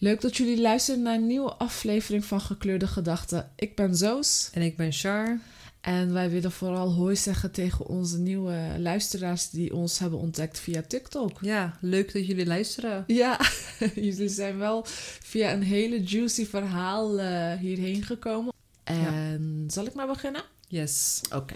Leuk dat jullie luisteren naar een nieuwe aflevering van Gekleurde Gedachten. Ik ben Zoos. En ik ben Char. En wij willen vooral hoi zeggen tegen onze nieuwe luisteraars die ons hebben ontdekt via TikTok. Ja, leuk dat jullie luisteren. Ja, jullie zijn wel via een hele juicy verhaal uh, hierheen gekomen. En zal ik maar beginnen? Yes. Oké.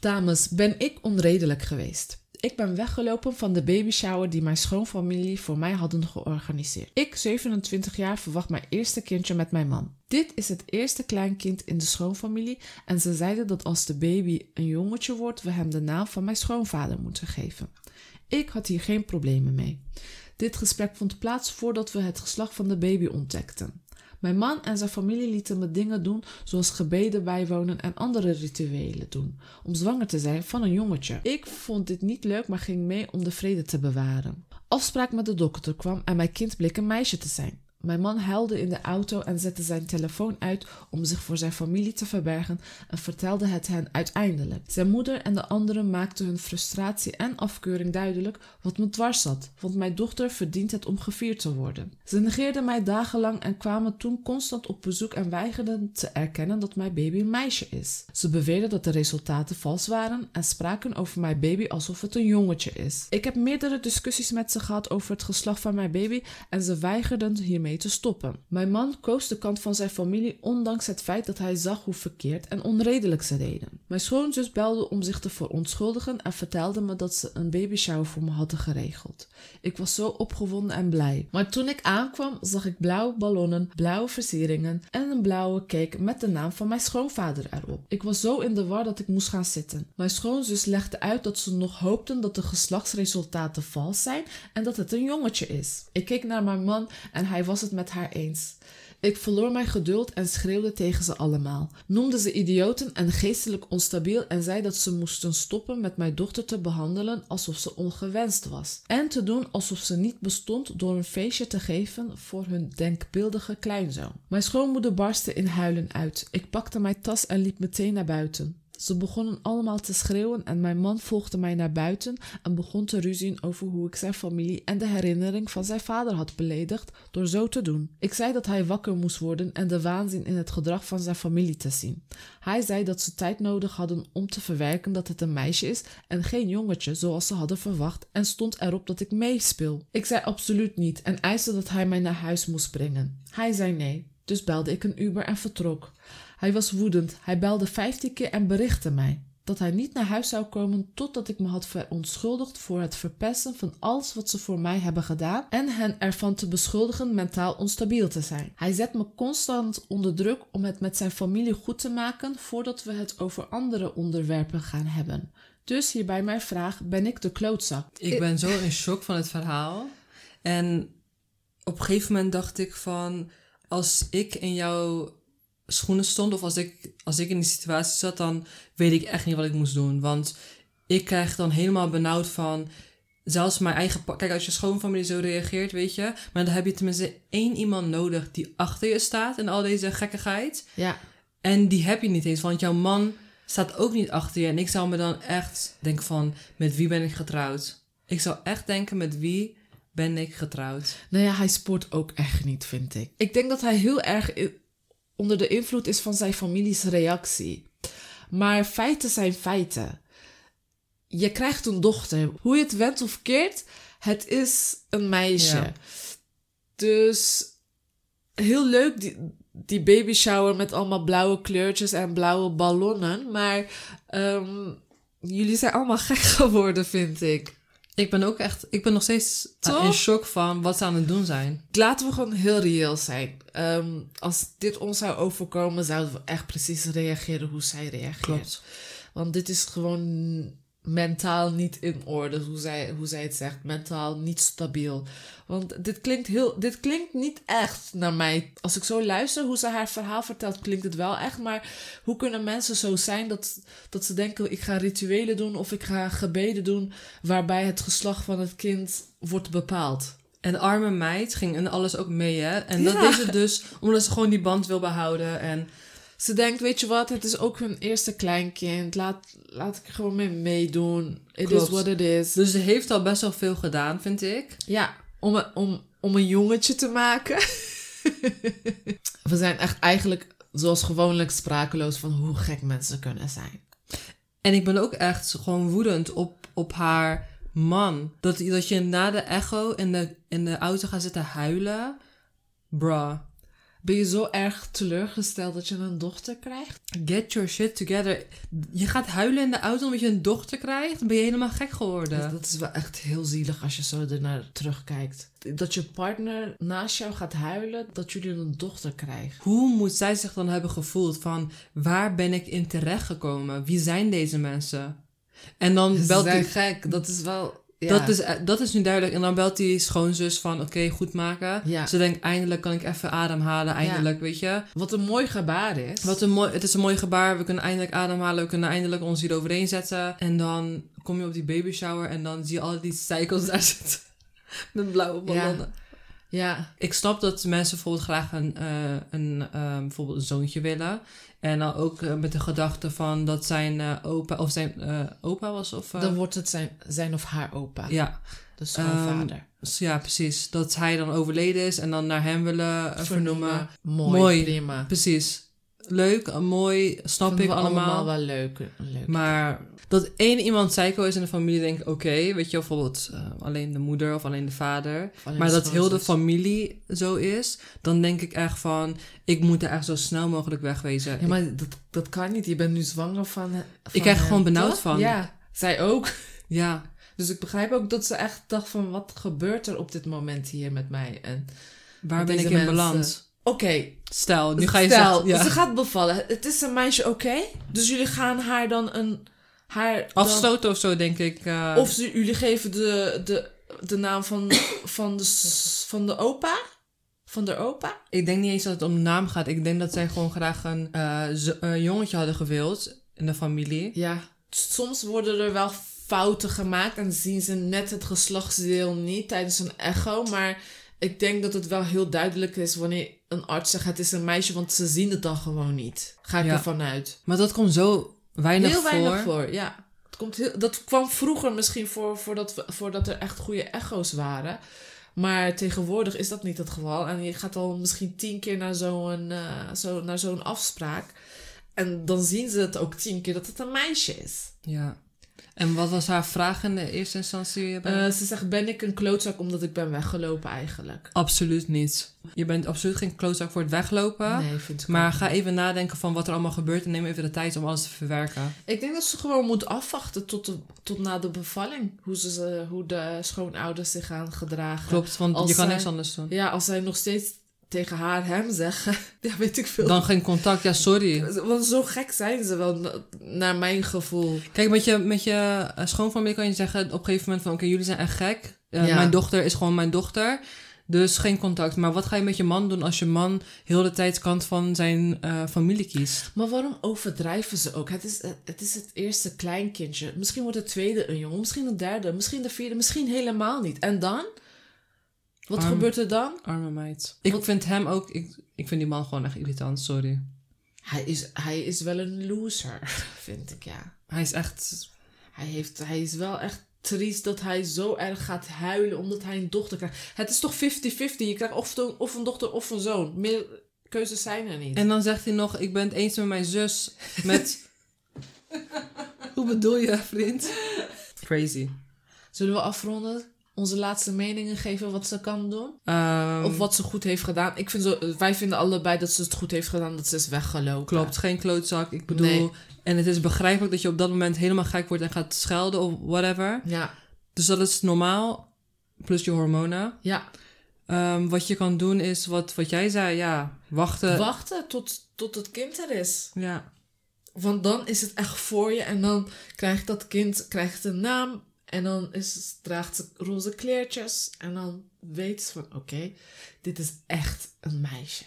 Dames, ben ik onredelijk geweest? Ik ben weggelopen van de babyshower die mijn schoonfamilie voor mij hadden georganiseerd. Ik, 27 jaar, verwacht mijn eerste kindje met mijn man. Dit is het eerste kleinkind in de schoonfamilie en ze zeiden dat als de baby een jongetje wordt, we hem de naam van mijn schoonvader moeten geven. Ik had hier geen problemen mee. Dit gesprek vond plaats voordat we het geslacht van de baby ontdekten. Mijn man en zijn familie lieten me dingen doen zoals gebeden bijwonen en andere rituelen doen om zwanger te zijn van een jongetje. Ik vond dit niet leuk, maar ging mee om de vrede te bewaren. Afspraak met de dokter kwam en mijn kind bleek een meisje te zijn. Mijn man huilde in de auto en zette zijn telefoon uit om zich voor zijn familie te verbergen en vertelde het hen uiteindelijk. Zijn moeder en de anderen maakten hun frustratie en afkeuring duidelijk wat me dwars zat, want mijn dochter verdient het om gevierd te worden. Ze negeerden mij dagenlang en kwamen toen constant op bezoek en weigerden te erkennen dat mijn baby een meisje is. Ze beweerden dat de resultaten vals waren en spraken over mijn baby alsof het een jongetje is. Ik heb meerdere discussies met ze gehad over het geslacht van mijn baby en ze weigerden hiermee te stoppen. Mijn man koos de kant van zijn familie ondanks het feit dat hij zag hoe verkeerd en onredelijk ze deden. Mijn schoonzus belde om zich te verontschuldigen en vertelde me dat ze een babyshower voor me hadden geregeld. Ik was zo opgewonden en blij. Maar toen ik aankwam, zag ik blauwe ballonnen, blauwe versieringen en een blauwe cake met de naam van mijn schoonvader erop. Ik was zo in de war dat ik moest gaan zitten. Mijn schoonzus legde uit dat ze nog hoopten dat de geslachtsresultaten vals zijn en dat het een jongetje is. Ik keek naar mijn man en hij was het met haar eens. Ik verloor mijn geduld en schreeuwde tegen ze allemaal. Noemde ze idioten en geestelijk onstabiel en zei dat ze moesten stoppen met mijn dochter te behandelen alsof ze ongewenst was. En te doen alsof ze niet bestond door een feestje te geven voor hun denkbeeldige kleinzoon. Mijn schoonmoeder barstte in huilen uit. Ik pakte mijn tas en liep meteen naar buiten. Ze begonnen allemaal te schreeuwen en mijn man volgde mij naar buiten en begon te ruzien over hoe ik zijn familie en de herinnering van zijn vader had beledigd door zo te doen. Ik zei dat hij wakker moest worden en de waanzin in het gedrag van zijn familie te zien. Hij zei dat ze tijd nodig hadden om te verwerken dat het een meisje is en geen jongetje zoals ze hadden verwacht en stond erop dat ik meespeel. Ik zei absoluut niet en eiste dat hij mij naar huis moest brengen. Hij zei nee, dus belde ik een Uber en vertrok. Hij was woedend. Hij belde vijftien keer en berichtte mij dat hij niet naar huis zou komen totdat ik me had verontschuldigd voor het verpesten van alles wat ze voor mij hebben gedaan en hen ervan te beschuldigen mentaal onstabiel te zijn. Hij zet me constant onder druk om het met zijn familie goed te maken voordat we het over andere onderwerpen gaan hebben. Dus hierbij mijn vraag: ben ik de klootzak? Ik ben zo in shock van het verhaal. En op een gegeven moment dacht ik van als ik in jouw schoenen stond of als ik, als ik in die situatie zat, dan weet ik echt niet wat ik moest doen. Want ik krijg dan helemaal benauwd van zelfs mijn eigen. Kijk, als je schoonfamilie zo reageert, weet je. Maar dan heb je tenminste één iemand nodig die achter je staat in al deze gekkigheid. Ja. En die heb je niet eens, want jouw man staat ook niet achter je. En ik zou me dan echt denken van, met wie ben ik getrouwd? Ik zou echt denken, met wie ben ik getrouwd? Nou ja, hij spoort ook echt niet, vind ik. Ik denk dat hij heel erg onder de invloed is van zijn families reactie. Maar feiten zijn feiten. Je krijgt een dochter. Hoe je het went of keert, het is een meisje. Dus heel leuk die, die baby shower met allemaal blauwe kleurtjes en blauwe ballonnen. Maar um, jullie zijn allemaal gek geworden, vind ik. Ik ben ook echt, ik ben nog steeds Toch? in shock van wat ze aan het doen zijn. Laten we gewoon heel reëel zijn. Um, als dit ons zou overkomen, zouden we echt precies reageren hoe zij reageert. Klopt. Want dit is gewoon mentaal niet in orde, hoe zij, hoe zij het zegt. Mentaal niet stabiel. Want dit klinkt, heel, dit klinkt niet echt naar mij. Als ik zo luister hoe ze haar verhaal vertelt, klinkt het wel echt. Maar hoe kunnen mensen zo zijn dat, dat ze denken: ik ga rituelen doen of ik ga gebeden doen. waarbij het geslacht van het kind wordt bepaald? En de arme meid ging en alles ook mee, hè? En dat is het dus omdat ze gewoon die band wil behouden. En ze denkt, weet je wat, het is ook hun eerste kleinkind. Laat, laat ik gewoon mee meedoen. It is what it is. Dus ze heeft al best wel veel gedaan, vind ik. Ja, om, om om een jongetje te maken. We zijn echt eigenlijk, zoals gewoonlijk, sprakeloos van hoe gek mensen kunnen zijn. En ik ben ook echt gewoon woedend op, op haar man. Dat, dat je na de echo in de, in de auto gaat zitten huilen. Bruh. Ben je zo erg teleurgesteld dat je een dochter krijgt? Get your shit together. Je gaat huilen in de auto omdat je een dochter krijgt? Dan ben je helemaal gek geworden. Dat, dat is wel echt heel zielig als je zo ernaar terugkijkt. Dat je partner naast jou gaat huilen dat jullie een dochter krijgen. Hoe moet zij zich dan hebben gevoeld van waar ben ik in terecht gekomen? Wie zijn deze mensen? En dan Ze belt zijn die, gek. Dat is wel... Ja. dat, is, dat is nu duidelijk. En dan belt die schoonzus van oké, goed maken. Ja. Ze denkt eindelijk kan ik even ademhalen. Eindelijk, weet je. Wat een mooi gebaar is. Wat een mooi, het is een mooi gebaar. We kunnen eindelijk ademhalen. We kunnen eindelijk ons hier overheen zetten. En dan kom je op die baby shower en dan zie je al die cycles daar zitten. Met blauwe ballonnen. Ja, Ik snap dat mensen bijvoorbeeld graag een, eh, een, eh, bijvoorbeeld een zoontje willen. En dan ook eh, met de gedachte van dat zijn eh, opa of zijn opa was of... dan wordt het zijn, zijn of haar opa. ja, De schoonvader. dus ja, precies. Dat hij dan overleden is en dan naar hem willen vernoemen. Mooi, Mooi. prima. Precies. Leuk, mooi, snap Vinden ik we allemaal. allemaal wel leuk. leuk. Maar dat één iemand psycho is in de familie, denk ik, oké. weet je, bijvoorbeeld eh, alleen de moeder of alleen de vader. Alleen maar de dat heel de familie zo is, dan denk ik echt van... Ik moet er echt zo snel mogelijk wegwezen. Ja, maar dat, dat kan niet. Je bent nu zwanger van. van Ik krijg er gewoon benauwd toch? van. Ja, zij ook. Ja, Dus ik begrijp ook dat ze echt dacht van wat gebeurt er op dit moment hier met mij. En waar ben ik in mensen. balans? Oké, Stel, nu ga je stel, zeggen... Ja. ze gaat bevallen. Het is een meisje, oké? Dus jullie gaan haar dan een haar dan- Afstoten of zo, denk ik. eh, of ze, jullie geven de, de, de naam van, van, de, van de opa? Van de opa? Ik denk niet eens dat het om de naam gaat. Ik denk dat zij gewoon graag een eh, eh, jongetje hadden gewild in de familie. Ja. Soms worden er wel fouten gemaakt en zien ze net het geslachtsdeel niet tijdens een echo. Maar ik denk dat het wel heel duidelijk is wanneer een arts zegt het is een meisje, want ze zien het dan gewoon niet. Ga ik Ja. ervan uit. Maar dat komt zo weinig heel voor. weinig voor, ja. Het komt heel, dat kwam vroeger misschien voor, voordat, we, voordat er echt goede echo's waren. Maar tegenwoordig is dat niet het geval. En je gaat al misschien tien keer naar zo'n eh, zo, naar zo'n afspraak. En dan zien ze het ook tien keer dat het een meisje is. Ja. En wat was haar vraag in de eerste instantie? bij- Eh, ze zegt, ben ik een klootzak omdat ik ben weggelopen eigenlijk? absoluut niet. Je bent absoluut geen klootzak voor het weglopen. Nee, vind ik Maar ga even nadenken van wat er allemaal gebeurt en neem even de tijd om alles te verwerken. Ik denk dat ze gewoon moet afwachten tot, de, tot na de bevalling. Hoe, ze, ze- hoe de schoonouders zich gaan gedragen. Klopt, want Als je kan zij- niks anders doen. Ja, als zij nog steeds tegen haar hem zeggen, ja, weet ik veel. Dan geen contact, ja sorry. Want zo gek zijn ze wel, na- naar mijn gevoel. Kijk, met je, met je eh, schoonfamilie kan je zeggen op een gegeven moment van... Oké, jullie zijn echt gek. Eh, Ja. Mijn dochter is gewoon mijn dochter. Dus geen contact. Maar wat ga je met je man doen als je man heel de tijd kant van zijn eh, familie kiest? Maar waarom overdrijven ze ook? Het is, het is het eerste kleinkindje. Misschien wordt het tweede een jongen, misschien een derde, misschien de vierde, misschien helemaal niet. En dan? Wat Arm. gebeurt er dan? Arme meid. Ik Wat- vind hem ook... Ik, ik vind die man gewoon echt irritant, sorry. Hij is, hij is wel een loser, vind ik, ja. Hij is echt... Hij, heeft, hij is wel echt triest dat hij zo erg gaat huilen omdat hij een dochter krijgt. Het is toch 50-50? Je krijgt of, een- of een dochter of een zoon. Meer keuzes zijn er niet. En dan zegt hij nog, ik ben het eens met mijn zus. Met... Hoe bedoel je, vriend? Crazy. Zullen we afronden? Onze laatste meningen geven wat ze kan doen? Ehm, Of wat ze goed heeft gedaan. Ik vind zo, wij vinden allebei dat ze het goed heeft gedaan dat ze is weggelopen. Klopt, geen klootzak. Ik bedoel... Nee. En het is begrijpelijk dat je op dat moment helemaal gek wordt en gaat schelden of whatever. Ja, Dus dat is normaal. Plus je hormonen. ja. Ehm, wat je kan doen is wat, wat jij zei. Ja, wachten. Wachten tot, tot het kind er is. ja. Want dan is het echt voor je en dan krijgt dat kind krijgt een naam en dan is, draagt ze roze kleertjes en dan weet ze van oké, dit is echt een meisje.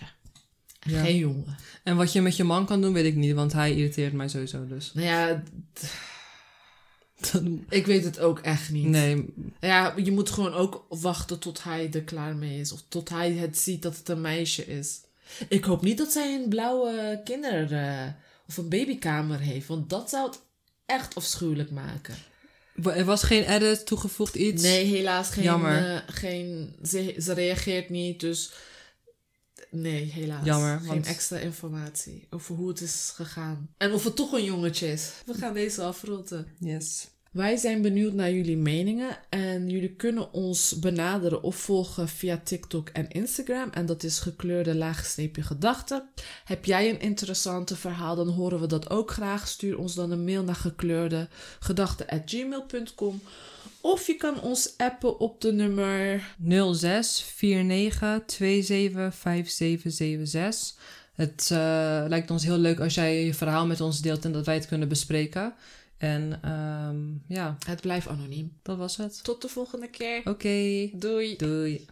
Ja. Geen jongen. En wat je met je man kan doen, weet ik niet. Want hij irriteert mij sowieso dus. Nou ja, ik weet het ook echt niet. nee, Ja, je moet gewoon ook wachten tot hij er klaar mee is. Of tot hij het ziet dat het een meisje is. Ik hoop niet dat zij een blauwe kinder- eh, of een babykamer heeft. Want dat zou het echt afschuwelijk maken. Er was geen edit toegevoegd iets. Nee, helaas geen. Jammer. eh, geen ze, ze reageert niet, dus. Nee, helaas. Jammer, Geen want- extra informatie over hoe het is gegaan. En of het toch een jongetje is. We gaan deze afronden. Yes. Wij zijn benieuwd naar jullie meningen en jullie kunnen ons benaderen of volgen via TikTok en Instagram. En dat is gekleurde laagstreepje gedachten. Heb jij een interessante verhaal, dan horen we dat ook graag. Stuur ons dan een mail naar gekleurde Of je kan ons appen op de nummer 06 49 27 5776. Het eh, lijkt ons heel leuk als jij je verhaal met ons deelt en dat wij het kunnen bespreken. En ehm, ja, Het blijft anoniem. dat was het. Tot de volgende keer. Oké, Doei. doei.